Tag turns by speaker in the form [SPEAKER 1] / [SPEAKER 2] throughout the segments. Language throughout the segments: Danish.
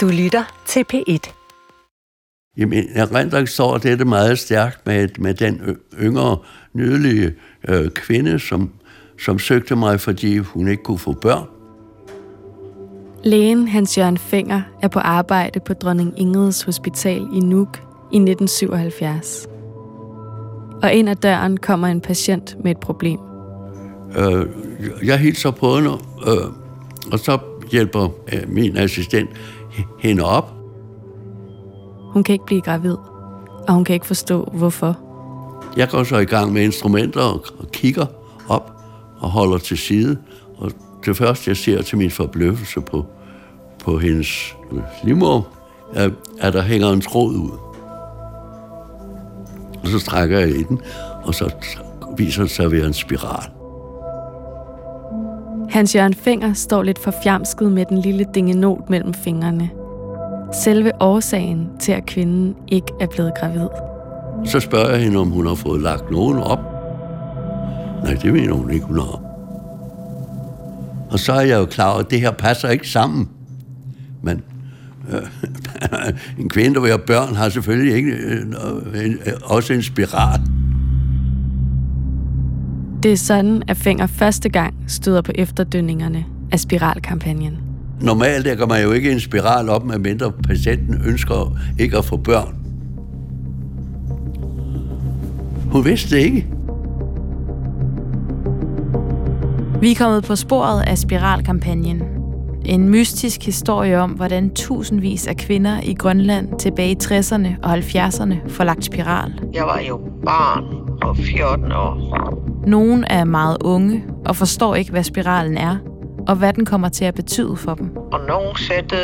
[SPEAKER 1] Du lytter til P1.
[SPEAKER 2] Jamen, erindring står det meget stærkt med, med den yngre, nydelige øh, kvinde, som, som søgte mig, fordi hun ikke kunne få børn.
[SPEAKER 3] Lægen Hans Jørgen Finger er på arbejde på Dronning Ingrids Hospital i Nuuk i 1977. Og ind ad døren kommer en patient med et problem.
[SPEAKER 2] Øh, jeg hilser på hende, øh, og så hjælper øh, min assistent hende op.
[SPEAKER 3] Hun kan ikke blive gravid, og hun kan ikke forstå, hvorfor.
[SPEAKER 2] Jeg går så i gang med instrumenter og, kigger op og holder til side. Og det første, jeg ser til min forbløffelse på, på hendes livmor, er, at der hænger en tråd ud. Og så trækker jeg i den, og så viser det sig at være en spiral.
[SPEAKER 3] Hans Jørgen Finger står lidt forfjamsket med den lille dingenot mellem fingrene. Selve årsagen til, at kvinden ikke er blevet gravid.
[SPEAKER 2] Så spørger jeg hende, om hun har fået lagt nogen op. Nej, det mener hun ikke, hun har. Og så er jeg jo klar over, at det her passer ikke sammen. Men øh, en kvinde, der vil have børn, har selvfølgelig ikke øh, øh, øh også en spiral.
[SPEAKER 3] Det er sådan, at Finger første gang støder på efterdønningerne af spiralkampagnen.
[SPEAKER 2] Normalt lægger man jo ikke en spiral op, medmindre patienten ønsker ikke at få børn. Hun vidste det ikke.
[SPEAKER 4] Vi er kommet på sporet af spiralkampagnen. En mystisk historie om, hvordan tusindvis af kvinder i Grønland tilbage i 60'erne og 70'erne får lagt spiral.
[SPEAKER 5] Jeg var jo barn på 14 år.
[SPEAKER 4] Nogle er meget unge og forstår ikke, hvad spiralen er, og hvad den kommer til at betyde for dem.
[SPEAKER 5] Og nogen satte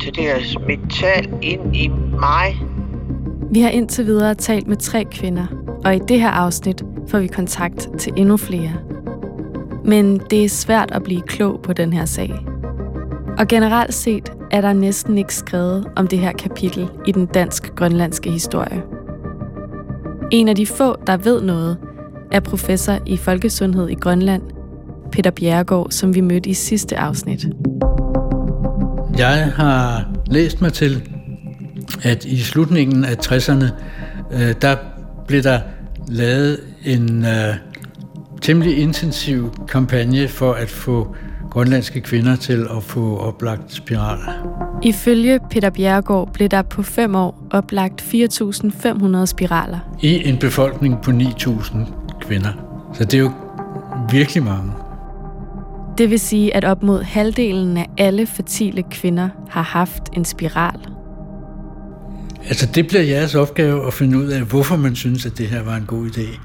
[SPEAKER 5] til det her metal ind i mig.
[SPEAKER 3] Vi har indtil videre talt med tre kvinder, og i det her afsnit får vi kontakt til endnu flere. Men det er svært at blive klog på den her sag. Og generelt set er der næsten ikke skrevet om det her kapitel i den dansk-grønlandske historie. En af de få, der ved noget, er professor i folkesundhed i Grønland, Peter Bjerregaard, som vi mødte i sidste afsnit.
[SPEAKER 6] Jeg har læst mig til, at i slutningen af 60'erne, øh, der blev der lavet en øh, temmelig intensiv kampagne for at få grønlandske kvinder til at få oplagt spiraler.
[SPEAKER 3] Ifølge Peter Bjerregaard blev der på fem år oplagt 4.500 spiraler.
[SPEAKER 6] I en befolkning på 9.000 kvinder. Så det er jo virkelig mange.
[SPEAKER 3] Det vil sige, at op mod halvdelen af alle fertile kvinder har haft en spiral.
[SPEAKER 6] Altså det bliver jeres opgave at finde ud af, hvorfor man synes, at det her var en god idé.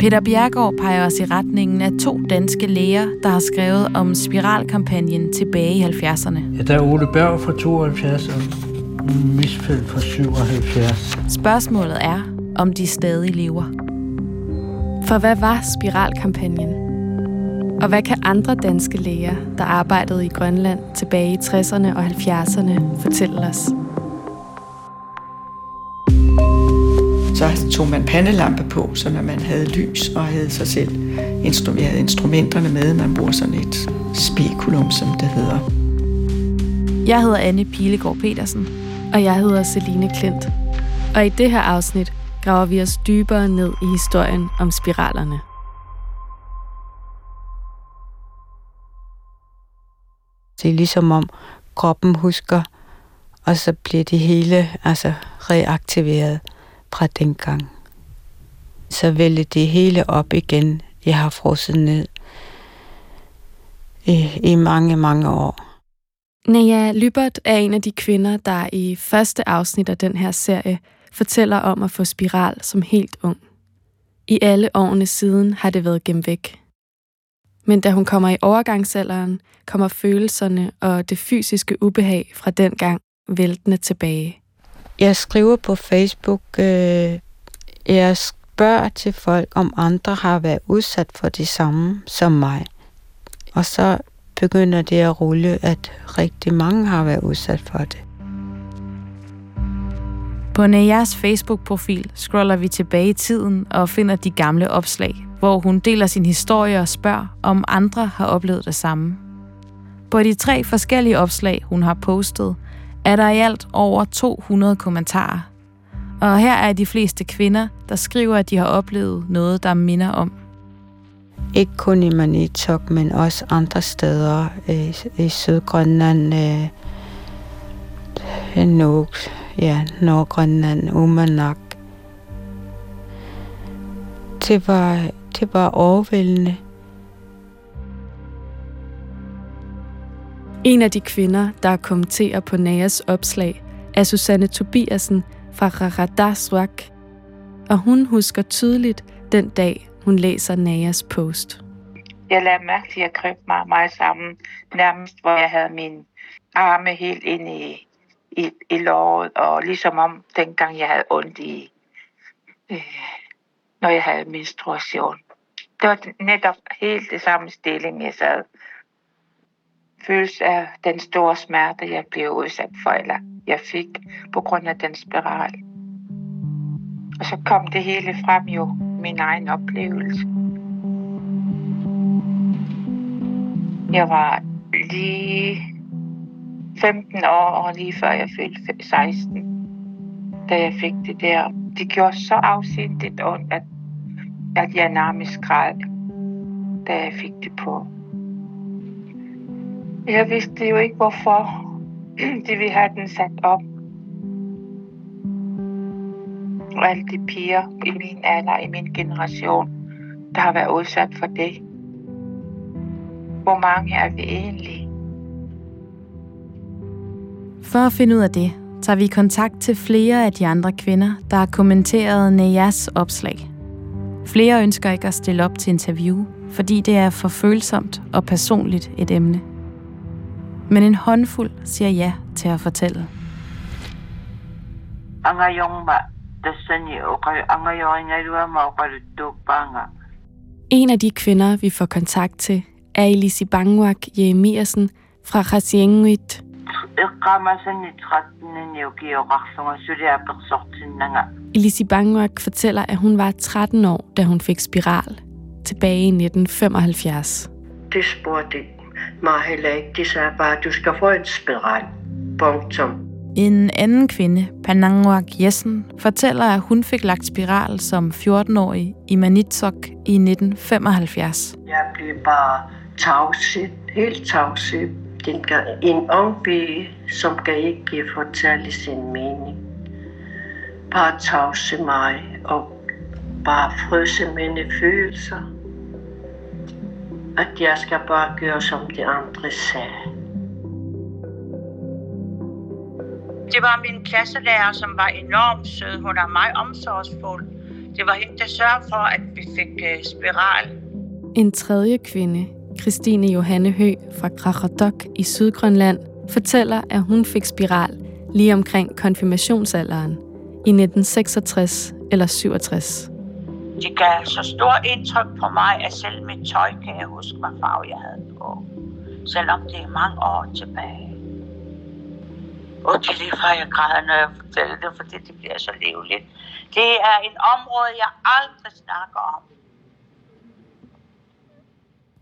[SPEAKER 4] Peter Bjergård peger os i retningen af to danske læger, der har skrevet om spiralkampagnen tilbage i 70'erne.
[SPEAKER 6] Ja, der er Ole Berg fra 72 og Misfeldt fra 77.
[SPEAKER 4] Spørgsmålet er, om de stadig lever.
[SPEAKER 3] For hvad var spiralkampagnen? Og hvad kan andre danske læger, der arbejdede i Grønland tilbage i 60'erne og 70'erne, fortælle os?
[SPEAKER 5] Så tog man pandelampe på, så når man havde lys og havde sig selv instru- havde instrumenterne med. Man bruger sådan et spekulum, som det hedder.
[SPEAKER 4] Jeg hedder Anne Pilegaard Petersen.
[SPEAKER 3] Og jeg hedder Celine Klint. Og i det her afsnit graver vi os dybere ned i historien om spiralerne.
[SPEAKER 7] Det er ligesom om kroppen husker, og så bliver det hele altså reaktiveret fra dengang. Så vælger det hele op igen. Jeg har frosset ned i, i mange, mange år.
[SPEAKER 3] Naja Lybert er en af de kvinder, der i første afsnit af den her serie fortæller om at få spiral som helt ung. I alle årene siden har det været gemt væk. Men da hun kommer i overgangsalderen, kommer følelserne og det fysiske ubehag fra den gang væltende tilbage.
[SPEAKER 7] Jeg skriver på Facebook, øh, jeg spørger til folk, om andre har været udsat for det samme som mig. Og så begynder det at rulle, at rigtig mange har været udsat for det.
[SPEAKER 4] På Nayas Facebook-profil scroller vi tilbage i tiden og finder de gamle opslag, hvor hun deler sin historie og spørger, om andre har oplevet det samme. På de tre forskellige opslag, hun har postet, er der i alt over 200 kommentarer. Og her er de fleste kvinder, der skriver, at de har oplevet noget, der minder om.
[SPEAKER 7] Ikke kun i Manitok, men også andre steder øh, i Sydgrønland, øh, Nuuk, ja, Nordgrønland, Umanak. Det var, det var overvældende.
[SPEAKER 3] En af de kvinder, der kommenterer på Najas opslag, er Susanne Tobiasen fra Raradaswak, og hun husker tydeligt den dag, hun læser Najas post.
[SPEAKER 1] Jeg lader mærke til, at jeg greb mig meget sammen, nærmest hvor jeg havde min arme helt ind i, i, i låret, og ligesom om dengang jeg havde ondt i, øh, når jeg havde menstruation. Det var netop helt det samme stilling, jeg sad følelse af den store smerte, jeg blev udsat for, eller jeg fik på grund af den spiral. Og så kom det hele frem jo, min egen oplevelse. Jeg var lige 15 år, og lige før jeg fyldte 16, da jeg fik det der. Det gjorde så afsindigt ondt, at, at jeg nærmest græd, da jeg fik det på. Jeg vidste jo ikke, hvorfor de ville have den sat op. Og alle de piger i min alder, i min generation, der har været udsat for det. Hvor mange er vi egentlig?
[SPEAKER 4] For at finde ud af det, tager vi kontakt til flere af de andre kvinder, der har kommenteret Nejas opslag. Flere ønsker ikke at stille op til interview, fordi det er for følsomt og personligt et emne. Men en håndfuld siger ja til at fortælle.
[SPEAKER 3] En af de kvinder, vi får kontakt til, er Elisi Bangwak Jeremiasen fra Khasienguit. Elisi Bangwak fortæller, at hun var 13 år, da hun fik spiral, tilbage i 1975.
[SPEAKER 8] Det spurgte mig heller ikke. De sagde bare, at du skal få en spiral. Punktum.
[SPEAKER 4] En anden kvinde, Panangwak Jessen, fortæller, at hun fik lagt spiral som 14-årig i Manitsok i 1975.
[SPEAKER 8] Jeg blev bare tavset, helt tavset. En ung pige, som kan ikke fortælle sin mening. Bare tavse mig og bare fryse mine følelser at jeg skal bare gøre, som de andre sagde.
[SPEAKER 1] Det var min klasselærer, som var enormt sød. Hun er meget omsorgsfuld. Det var hende, der sørgede for, at vi fik uh, spiral.
[SPEAKER 3] En tredje kvinde, Christine Johanne Hø fra Krakadok i Sydgrønland, fortæller, at hun fik spiral lige omkring konfirmationsalderen i 1966 eller 67.
[SPEAKER 1] Det gav så stor indtryk på mig, at selv mit tøj kan jeg huske, hvad farve jeg havde på. Selvom det er mange år tilbage. Og det er lige før jeg græder, når jeg fortæller det, fordi det bliver så levligt. Det er en område, jeg aldrig snakker om.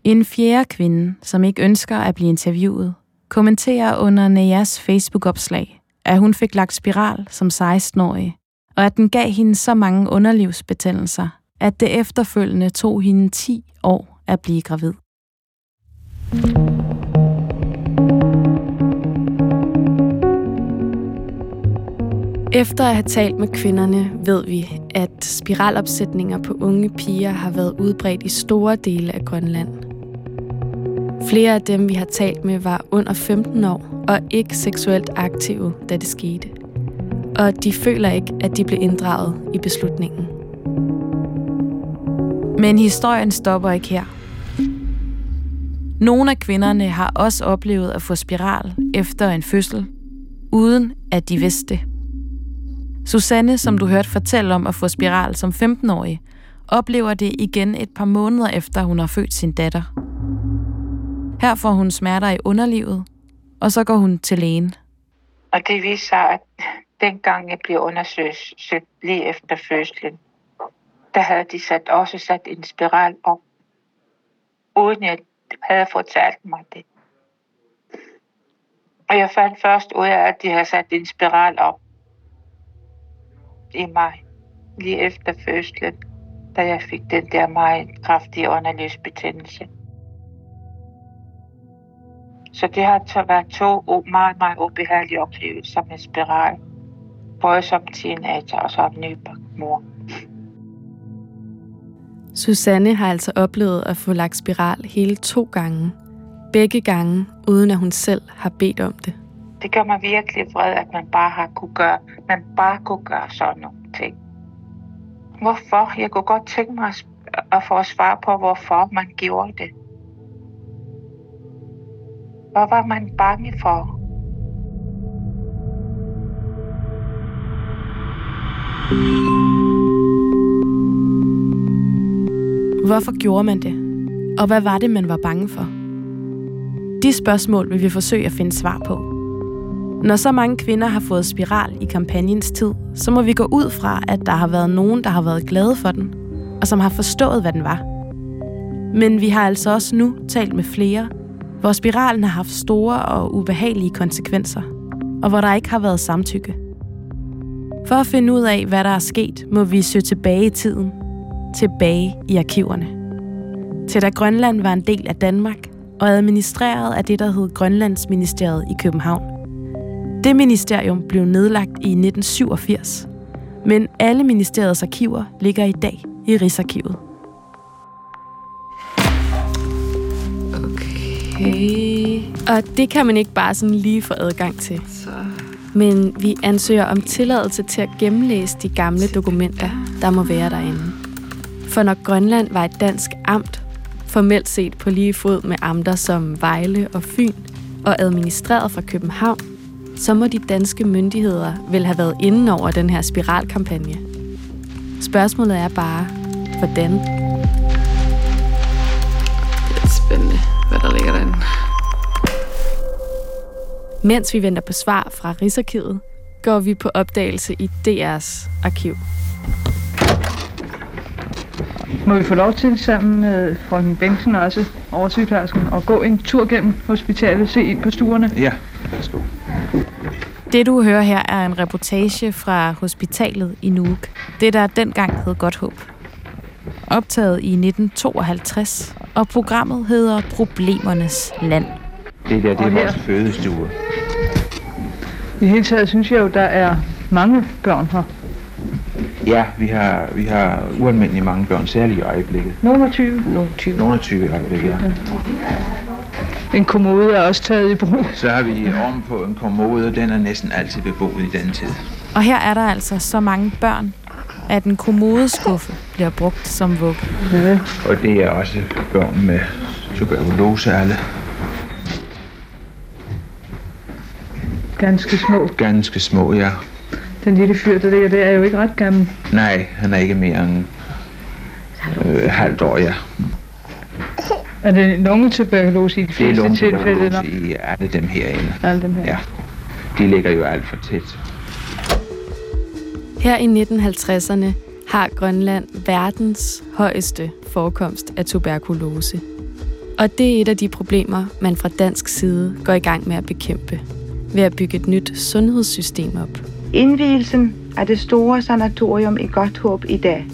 [SPEAKER 4] En fjerde kvinde, som ikke ønsker at blive interviewet, kommenterer under Neas Facebook-opslag, at hun fik lagt spiral som 16-årig, og at den gav hende så mange underlivsbetændelser, at det efterfølgende tog hende 10 år at blive gravid.
[SPEAKER 3] Efter at have talt med kvinderne, ved vi, at spiralopsætninger på unge piger har været udbredt i store dele af Grønland. Flere af dem, vi har talt med, var under 15 år og ikke seksuelt aktive, da det skete. Og de føler ikke, at de blev inddraget i beslutningen.
[SPEAKER 4] Men historien stopper ikke her. Nogle af kvinderne har også oplevet at få spiral efter en fødsel, uden at de vidste det. Susanne, som du hørte fortælle om at få spiral som 15-årig, oplever det igen et par måneder efter, hun har født sin datter. Her får hun smerter i underlivet, og så går hun til lægen.
[SPEAKER 1] Og det viser sig, at dengang jeg blev undersøgt lige efter fødslen, der havde de sat, også sat en spiral op, uden jeg havde fortalt mig det. Og jeg fandt først ud af, at de havde sat en spiral op i mig, lige efter fødslen, da jeg fik den der meget kraftige underlivsbetændelse. Så det har været to meget, meget ubehagelige oplevelser med spiral. Både som teenager og som nybagt mor.
[SPEAKER 3] Susanne har altså oplevet at få lagt spiral hele to gange. Begge gange, uden at hun selv har bedt om det.
[SPEAKER 1] Det gør mig virkelig vred, at man bare har kunne gøre, man bare kunne gøre sådan nogle ting. Hvorfor? Jeg kunne godt tænke mig at få svar på, hvorfor man gjorde det. Hvad var man bange for?
[SPEAKER 4] Hvorfor gjorde man det? Og hvad var det, man var bange for? De spørgsmål vil vi forsøge at finde svar på. Når så mange kvinder har fået spiral i kampagnens tid, så må vi gå ud fra, at der har været nogen, der har været glade for den, og som har forstået, hvad den var. Men vi har altså også nu talt med flere, hvor spiralen har haft store og ubehagelige konsekvenser, og hvor der ikke har været samtykke. For at finde ud af, hvad der er sket, må vi søge tilbage i tiden. Tilbage i arkiverne. Til da Grønland var en del af Danmark og administreret af det, der hed Grønlandsministeriet i København. Det ministerium blev nedlagt i 1987, men alle ministeriets arkiver ligger i dag i Rigsarkivet.
[SPEAKER 3] Okay. Og det kan man ikke bare sådan lige få adgang til.
[SPEAKER 7] Så
[SPEAKER 3] Men vi ansøger om tilladelse til at gennemlæse de gamle dokumenter, der må være derinde. For når Grønland var et dansk amt, formelt set på lige fod med amter som Vejle og Fyn, og administreret fra København, så må de danske myndigheder vel have været inde over den her spiralkampagne. Spørgsmålet er bare, hvordan?
[SPEAKER 7] det er spændende, hvad der ligger derinde.
[SPEAKER 3] Mens vi venter på svar fra Rigsarkivet, går vi på opdagelse i DR's arkiv.
[SPEAKER 9] Må vi få lov til sammen med frøken Bengtsen også over sygeplejersken og gå en tur gennem hospitalet, se ind på stuerne?
[SPEAKER 10] Ja, værsgo.
[SPEAKER 4] Det du hører her er en reportage fra hospitalet i Nuuk. Det der dengang hed Godt Håb. Optaget i 1952, og programmet hedder Problemernes Land.
[SPEAKER 10] Det der, det er vores fødestue.
[SPEAKER 9] I hele taget synes jeg jo, der er mange børn her.
[SPEAKER 10] Ja, vi har, vi har ualmindeligt mange børn, særligt i øjeblikket.
[SPEAKER 9] Nogle af 20.
[SPEAKER 10] Nogle 20. Nogle af 20 i øjeblikket, ja.
[SPEAKER 9] En kommode er også taget i brug.
[SPEAKER 10] Så har vi om på en kommode, og den er næsten altid beboet i den tid.
[SPEAKER 4] Og her er der altså så mange børn, at en kommodeskuffe bliver brugt som vugge.
[SPEAKER 9] Ja.
[SPEAKER 10] Og det er også børn med tuberkulose alle.
[SPEAKER 9] Ganske små.
[SPEAKER 10] Ganske små, ja.
[SPEAKER 9] Den lille fyr, der ligger der, er jo ikke ret gammel.
[SPEAKER 10] Nej, han er ikke mere end øh, halvt år, ja.
[SPEAKER 9] Er det lungetuberkulose i de
[SPEAKER 10] Det er
[SPEAKER 9] fleste tilfælde?
[SPEAKER 10] lungetuberkulose i alle dem herinde.
[SPEAKER 9] Alle dem her.
[SPEAKER 10] Ja. De ligger jo alt for tæt.
[SPEAKER 3] Her i 1950'erne har Grønland verdens højeste forekomst af tuberkulose. Og det er et af de problemer, man fra dansk side går i gang med at bekæmpe ved at bygge et nyt sundhedssystem op.
[SPEAKER 11] Indvielsen af det store sanatorium i Godthåb i dag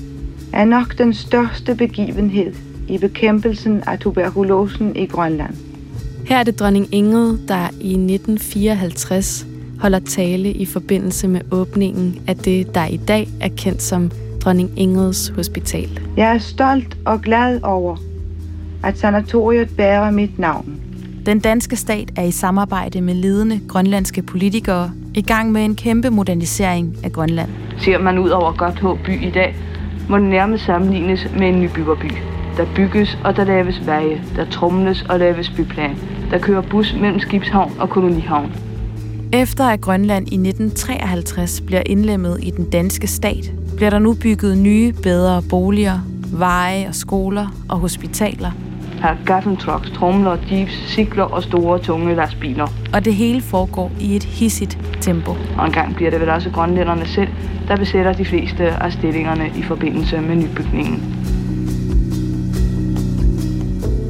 [SPEAKER 11] er nok den største begivenhed i bekæmpelsen af tuberkulosen i Grønland.
[SPEAKER 3] Her er det dronning Ingrid, der i 1954 holder tale i forbindelse med åbningen af det, der i dag er kendt som dronning Ingrids Hospital.
[SPEAKER 11] Jeg er stolt og glad over, at sanatoriet bærer mit navn.
[SPEAKER 4] Den danske stat er i samarbejde med ledende grønlandske politikere i gang med en kæmpe modernisering af Grønland.
[SPEAKER 12] Ser man ud over Godthåb by i dag, må den nærmest sammenlignes med en nybyggerby. Der bygges og der laves veje, der trumles og laves byplan. Der kører bus mellem skibshavn og kolonihavn.
[SPEAKER 4] Efter at Grønland i 1953 bliver indlemmet i den danske stat, bliver der nu bygget nye, bedre boliger, veje og skoler og hospitaler.
[SPEAKER 12] Her er gaffeltrucks, tromler, jeeps, cykler og store, tunge lastbiler.
[SPEAKER 4] Og det hele foregår i et hissigt tempo.
[SPEAKER 12] Og engang bliver det vel også grønlænderne selv, der besætter de fleste af stillingerne i forbindelse med nybygningen.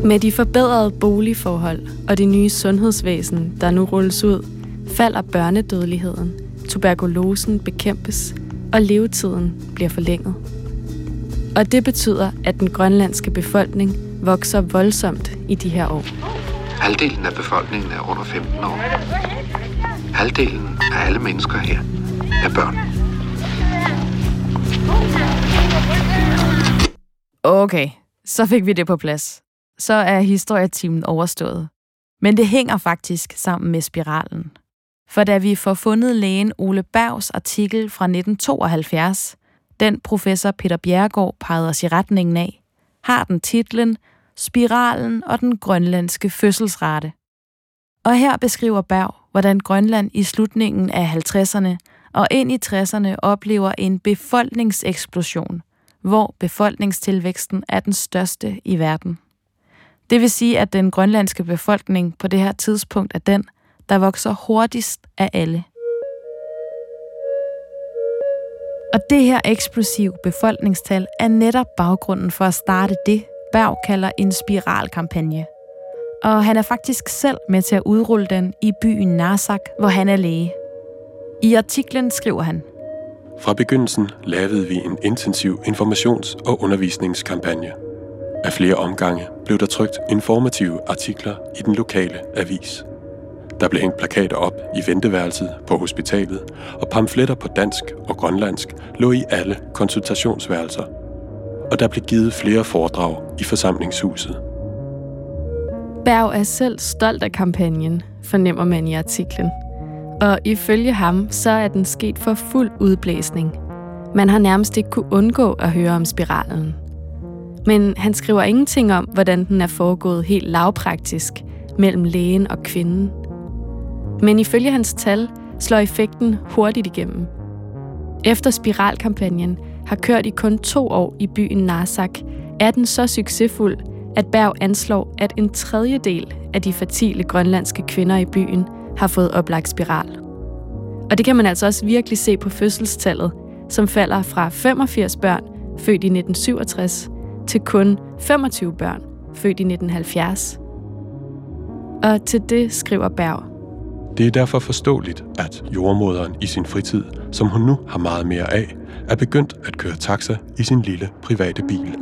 [SPEAKER 3] Med de forbedrede boligforhold og det nye sundhedsvæsen, der nu rulles ud, falder børnedødeligheden, tuberkulosen bekæmpes, og levetiden bliver forlænget. Og det betyder, at den grønlandske befolkning vokser voldsomt i de her år.
[SPEAKER 13] Halvdelen af befolkningen er under 15 år. Halvdelen af alle mennesker her er børn.
[SPEAKER 4] Okay, så fik vi det på plads. Så er historietimen overstået. Men det hænger faktisk sammen med spiralen. For da vi får fundet lægen Ole Bergs artikel fra 1972, den professor Peter Bjergård pegede os i retningen af, har den titlen Spiralen og den grønlandske fødselsrate. Og her beskriver Berg, hvordan Grønland i slutningen af 50'erne og ind i 60'erne oplever en befolkningseksplosion, hvor befolkningstilvæksten er den største i verden. Det vil sige, at den grønlandske befolkning på det her tidspunkt er den, der vokser hurtigst af alle. Og det her eksplosiv befolkningstal er netop baggrunden for at starte det, Berg kalder en spiralkampagne. Og han er faktisk selv med til at udrulle den i byen Narsak, hvor han er læge. I artiklen skriver han,
[SPEAKER 14] Fra begyndelsen lavede vi en intensiv informations- og undervisningskampagne. Af flere omgange blev der trykt informative artikler i den lokale avis. Der blev hængt plakater op i venteværelset på hospitalet, og pamfletter på dansk og grønlandsk lå i alle konsultationsværelser. Og der blev givet flere foredrag i forsamlingshuset.
[SPEAKER 3] Berg er selv stolt af kampagnen, fornemmer man i artiklen. Og ifølge ham, så er den sket for fuld udblæsning. Man har nærmest ikke kunne undgå at høre om spiralen. Men han skriver ingenting om, hvordan den er foregået helt lavpraktisk mellem lægen og kvinden. Men ifølge hans tal slår effekten hurtigt igennem. Efter spiralkampagnen har kørt i kun to år i byen Narsak, er den så succesfuld, at Berg anslår, at en tredjedel af de fertile grønlandske kvinder i byen har fået oplagt spiral. Og det kan man altså også virkelig se på fødselstallet, som falder fra 85 børn født i 1967 til kun 25 børn født i 1970. Og til det skriver Berg.
[SPEAKER 14] Det er derfor forståeligt, at jordmoderen i sin fritid, som hun nu har meget mere af, er begyndt at køre taxa i sin lille private bil.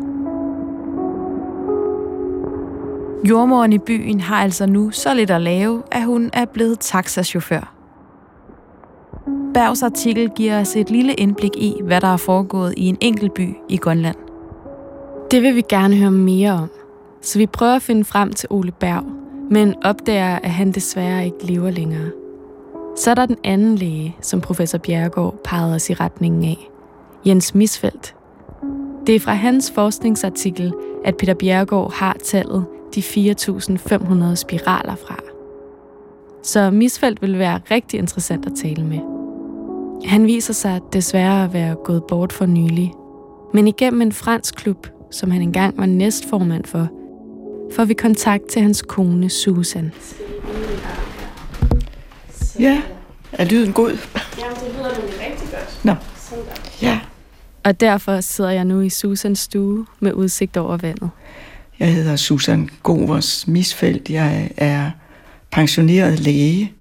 [SPEAKER 4] Jordmoren i byen har altså nu så lidt at lave, at hun er blevet taxachauffør. Bergs artikel giver os et lille indblik i, hvad der er foregået i en enkelt by i Grønland.
[SPEAKER 3] Det vil vi gerne høre mere om, så vi prøver at finde frem til Ole Berg, men opdager, at han desværre ikke lever længere. Så er der den anden læge, som professor Bjergård pegede os i retningen af. Jens Misfeldt. Det er fra hans forskningsartikel, at Peter Bjergård har tallet de 4.500 spiraler fra. Så Misfeldt vil være rigtig interessant at tale med. Han viser sig desværre at være gået bort for nylig. Men igennem en fransk klub, som han engang var næstformand for, får vi kontakt til hans kone Susan.
[SPEAKER 5] Ja, er lyden god?
[SPEAKER 3] Ja, det lyder nemlig rigtig godt.
[SPEAKER 5] Nå. Ja.
[SPEAKER 3] Og derfor sidder jeg nu i Susans stue med udsigt over vandet.
[SPEAKER 5] Jeg hedder Susan Govers Misfeldt. Jeg er pensioneret læge.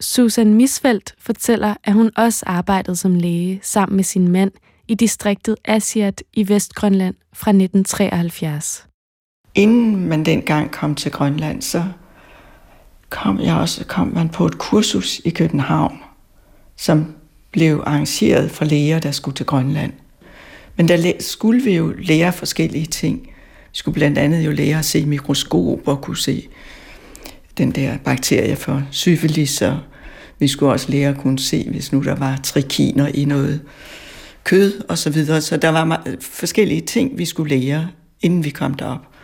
[SPEAKER 3] Susan Misfeldt fortæller, at hun også arbejdede som læge sammen med sin mand i distriktet Asiat i Vestgrønland fra 1973.
[SPEAKER 5] Inden man dengang kom til Grønland, så kom jeg også kom man på et kursus i København, som blev arrangeret for læger, der skulle til Grønland. Men der skulle vi jo lære forskellige ting. Vi skulle blandt andet jo lære at se mikroskop og kunne se den der bakterie for syfilis, og vi skulle også lære at kunne se, hvis nu der var trikiner i noget kød og så videre. Så der var forskellige ting, vi skulle lære, inden vi kom derop.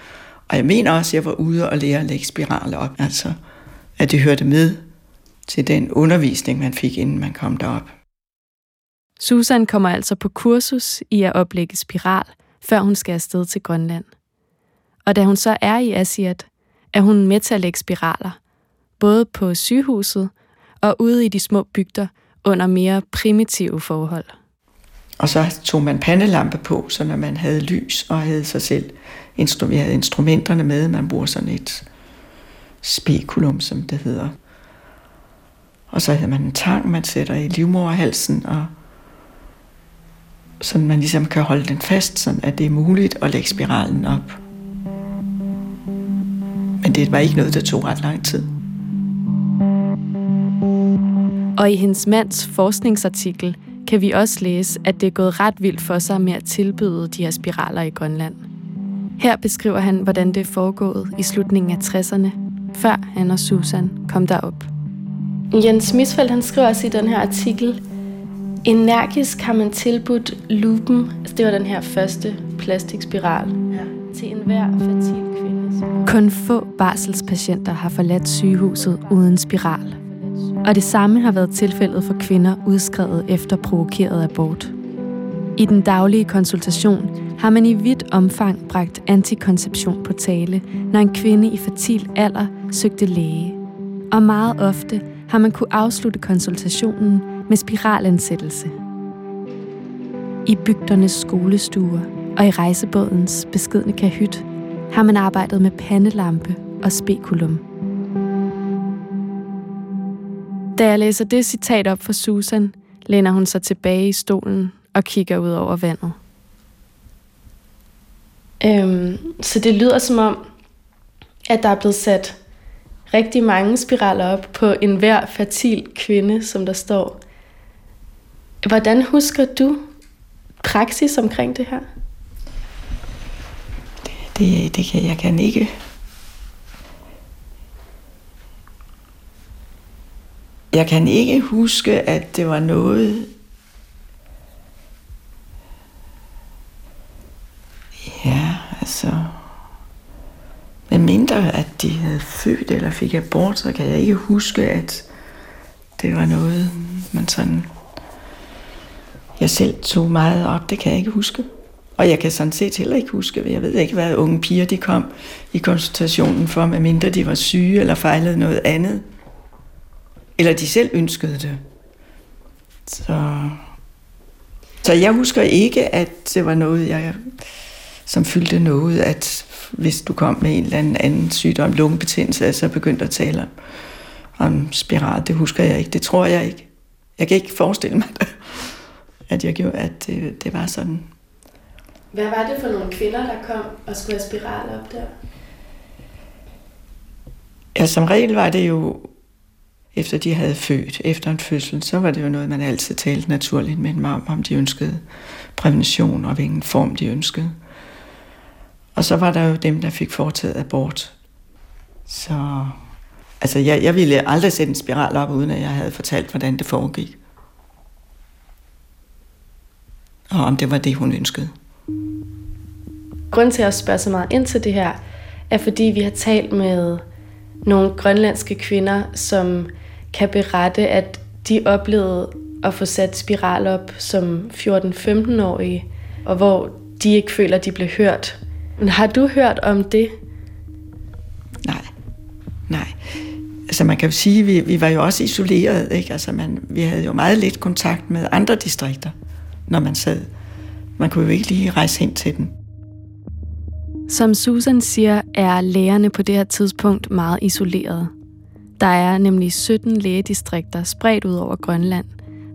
[SPEAKER 5] Og jeg mener også, at jeg var ude og lære at lægge spiraler op. Altså, at det hørte med til den undervisning, man fik, inden man kom derop.
[SPEAKER 3] Susan kommer altså på kursus i at oplægge spiral, før hun skal afsted til Grønland. Og da hun så er i Asiat, er hun med til at lægge spiraler, både på sygehuset og ude i de små bygder under mere primitive forhold.
[SPEAKER 5] Og så tog man pandelampe på, så når man havde lys og havde sig selv instru- vi havde instrumenterne med. Man bruger sådan et spekulum, som det hedder. Og så havde man en tang, man sætter i livmoderhalsen, og så man ligesom kan holde den fast, så at det er muligt at lægge spiralen op. Men det var ikke noget, der tog ret lang tid.
[SPEAKER 3] Og i hendes mands forskningsartikel kan vi også læse, at det er gået ret vildt for sig med at tilbyde de her spiraler i Grønland. Her beskriver han, hvordan det er foregået i slutningen af 60'erne, før han og Susan kom derop. Jens Misfeldt han skriver også i den her artikel, Energisk har man tilbudt lupen, altså det var den her første plastikspiral, ja. til enhver fertil kvinde. Kun få barselspatienter har forladt sygehuset uden spiral. Og det samme har været tilfældet for kvinder udskrevet efter provokeret abort. I den daglige konsultation har man i vidt omfang bragt antikonception på tale, når en kvinde i fertil alder søgte læge. Og meget ofte har man kunne afslutte konsultationen med spiralansættelse. I bygdernes skolestuer og i rejsebådens beskedne kahyt har man arbejdet med pandelampe og spekulum. Da jeg læser det citat op for Susan, læner hun sig tilbage i stolen og kigger ud over vandet. Øhm, så det lyder som om, at der er blevet sat rigtig mange spiraler op på enhver fertil kvinde, som der står. Hvordan husker du praksis omkring det her?
[SPEAKER 5] Det, det, det kan jeg kan ikke. Jeg kan ikke huske, at det var noget, Ja, altså... Men mindre at de havde født eller fik abort, så kan jeg ikke huske, at det var noget, man sådan... Jeg selv tog meget op, det kan jeg ikke huske. Og jeg kan sådan set heller ikke huske, jeg ved ikke, hvad unge piger de kom i konsultationen for, medmindre de var syge eller fejlede noget andet. Eller de selv ønskede det. Så, så jeg husker ikke, at det var noget, jeg som fyldte noget, at hvis du kom med en eller anden, anden sygdom, lungebetændelse, så begyndte at tale om, om spiral. Det husker jeg ikke. Det tror jeg ikke. Jeg kan ikke forestille mig, det, at jeg gjorde, at det, det var sådan.
[SPEAKER 3] Hvad var det for nogle kvinder, der kom og skulle have spiral op der?
[SPEAKER 5] Ja, som regel var det jo, efter de havde født, efter en fødsel, så var det jo noget, man altid talte naturligt med dem om, om de ønskede prævention og hvilken form de ønskede. Og så var der jo dem, der fik foretaget abort. Så altså, jeg, jeg ville aldrig sætte en spiral op, uden at jeg havde fortalt, hvordan det foregik. Og om det var det, hun ønskede.
[SPEAKER 3] Grunden til at spørge så meget ind til det her, er fordi vi har talt med nogle grønlandske kvinder, som kan berette, at de oplevede at få sat spiral op som 14-15-årige, og hvor de ikke føler, at de blev hørt har du hørt om det?
[SPEAKER 5] Nej. Nej. Altså man kan jo sige, at vi, vi var jo også isoleret. Ikke? Altså man, vi havde jo meget lidt kontakt med andre distrikter, når man sad. Man kunne jo ikke lige rejse hen til dem.
[SPEAKER 3] Som Susan siger, er lægerne på det her tidspunkt meget isoleret. Der er nemlig 17 lægedistrikter spredt ud over Grønland,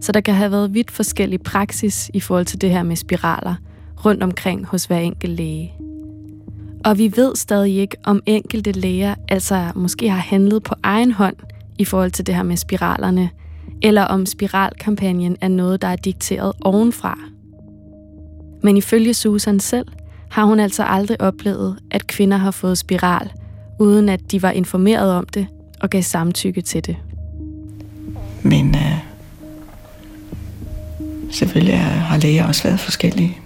[SPEAKER 3] så der kan have været vidt forskellig praksis i forhold til det her med spiraler rundt omkring hos hver enkelt læge. Og vi ved stadig ikke, om enkelte læger altså måske har handlet på egen hånd i forhold til det her med spiralerne, eller om spiralkampagnen er noget, der er dikteret ovenfra. Men ifølge Susan selv, har hun altså aldrig oplevet, at kvinder har fået spiral, uden at de var informeret om det og gav samtykke til det.
[SPEAKER 5] Men øh, selvfølgelig har læger også været forskellige.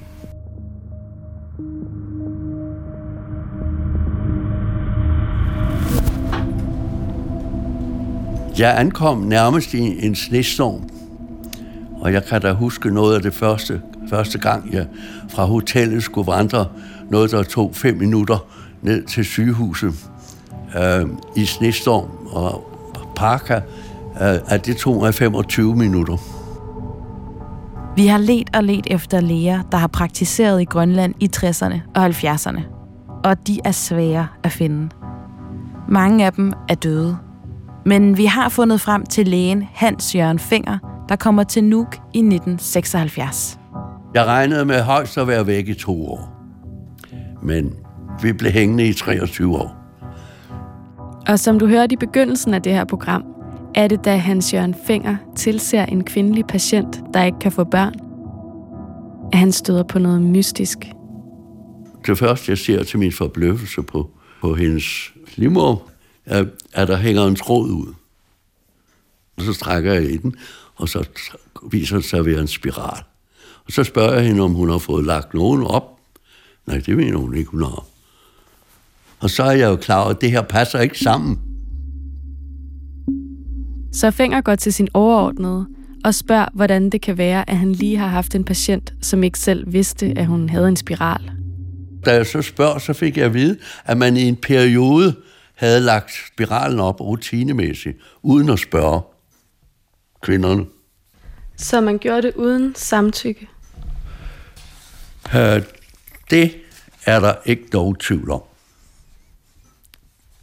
[SPEAKER 2] Jeg ankom nærmest i en snestorm, og jeg kan da huske noget af det første, første gang, jeg fra hotellet skulle vandre noget, der tog fem minutter ned til sygehuset øh, i snestorm og parka, øh, at det tog mig 25 minutter.
[SPEAKER 4] Vi har let og let efter læger, der har praktiseret i Grønland i 60'erne og 70'erne. og de er svære at finde. Mange af dem er døde. Men vi har fundet frem til lægen Hans Jørgen Finger, der kommer til Nuuk i 1976.
[SPEAKER 2] Jeg regnede med højst at være væk i to år. Men vi blev hængende i 23 år.
[SPEAKER 3] Og som du hørte i begyndelsen af det her program, er det, da Hans Jørgen Finger tilser en kvindelig patient, der ikke kan få børn, at han støder på noget mystisk.
[SPEAKER 2] Det første, jeg ser til min forbløffelse på, på hendes livmor, er, at der hænger en tråd ud. Og så strækker jeg i den, og så viser det sig at være en spiral. Og så spørger jeg hende, om hun har fået lagt nogen op. Nej, det mener hun ikke, hun har. Og så er jeg jo klar over, at det her passer ikke sammen.
[SPEAKER 3] Så Finger går til sin overordnede og spørger, hvordan det kan være, at han lige har haft en patient, som ikke selv vidste, at hun havde en spiral.
[SPEAKER 2] Da jeg så spørger, så fik jeg at vide, at man i en periode havde lagt spiralen op rutinemæssigt, uden at spørge kvinderne.
[SPEAKER 3] Så man gjorde det uden samtykke?
[SPEAKER 2] Uh, det er der ikke nogen tvivl om.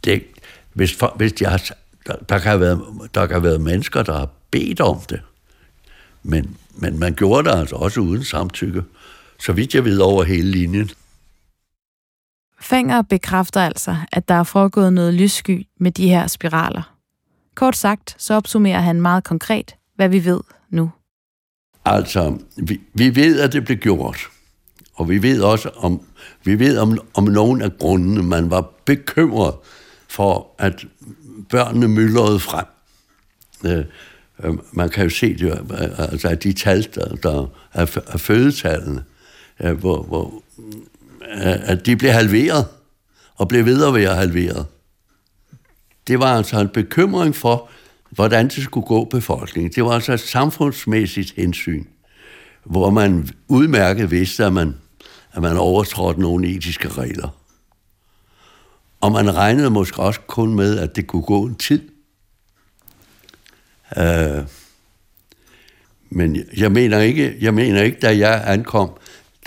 [SPEAKER 2] Det, hvis, for, hvis de har, der, der, kan have været, der kan have været mennesker, der har bedt om det. Men, men man gjorde det altså også uden samtykke. Så vidt jeg ved over hele linjen.
[SPEAKER 4] Fanger bekræfter altså, at der er foregået noget lyssky med de her spiraler. Kort sagt, så opsummerer han meget konkret, hvad vi ved nu.
[SPEAKER 2] Altså, vi, vi ved, at det blev gjort. Og vi ved også, om, vi ved om, om nogle af grundene, man var bekymret for, at børnene myldrede frem. Øh, øh, man kan jo se det, øh, altså, de tal, der, der er, er fødetallene, øh, hvor, hvor, at de blev halveret, og blev ved at være halveret. Det var altså en bekymring for, hvordan det skulle gå befolkningen. Det var altså et samfundsmæssigt hensyn, hvor man udmærket vidste, at man, at man overtrådte nogle etiske regler. Og man regnede måske også kun med, at det kunne gå en tid. Øh, men jeg mener ikke, jeg mener ikke, da jeg ankom,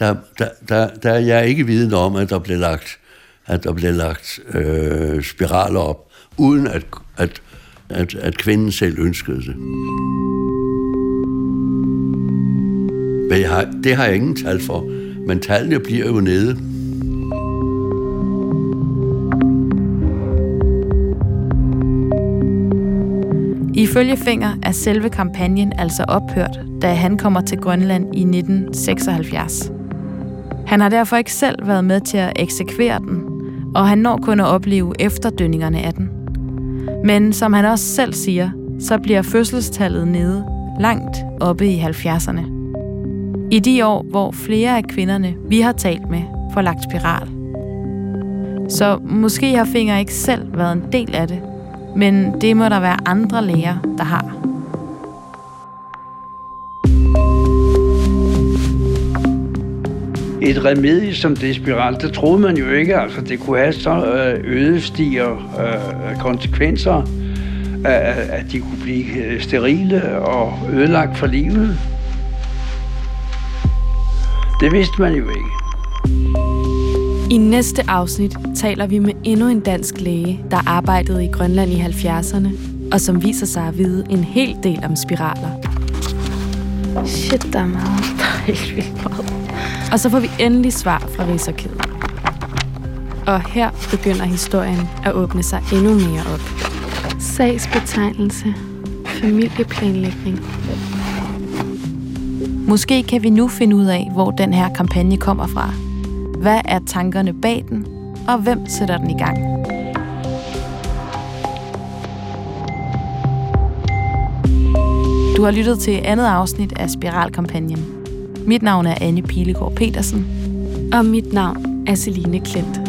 [SPEAKER 2] der, der, der, der er jeg ikke viden om, at der blev lagt, at der blev lagt øh, spiraler op, uden at, at, at, at kvinden selv ønskede det. Men jeg har, det har jeg ingen tal for, men tallene bliver jo nede.
[SPEAKER 4] Ifølge Finger er selve kampagnen altså ophørt, da han kommer til Grønland i 1976. Han har derfor ikke selv været med til at eksekvere den, og han når kun at opleve efterdønningerne af den. Men som han også selv siger, så bliver fødselstallet nede langt oppe i 70'erne. I de år, hvor flere af kvinderne, vi har talt med, får lagt spiral. Så måske har Finger ikke selv været en del af det, men det må der være andre læger, der har.
[SPEAKER 15] Et remedie som det spiral, det troede man jo ikke, altså det kunne have så øh, ødestiger øh, konsekvenser, at de kunne blive øh, sterile og ødelagt for livet. Det vidste man jo ikke.
[SPEAKER 3] I næste afsnit taler vi med endnu en dansk læge, der arbejdede i Grønland i 70'erne, og som viser sig at vide en hel del om spiraler.
[SPEAKER 7] Shit, der er meget. Der er helt vildt meget.
[SPEAKER 3] Og så får vi endelig svar fra Rigsarkivet. Og her begynder historien at åbne sig endnu mere op. Sagsbetegnelse. Familieplanlægning.
[SPEAKER 4] Måske kan vi nu finde ud af, hvor den her kampagne kommer fra. Hvad er tankerne bag den, og hvem sætter den i gang? Du har lyttet til andet afsnit af Spiralkampagnen. Mit navn er Anne Pilegaard Petersen.
[SPEAKER 3] Og mit navn er Celine Klint.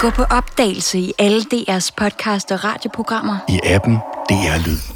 [SPEAKER 16] Gå på opdagelse i alle DR's podcast og radioprogrammer.
[SPEAKER 17] I appen DR Lyd.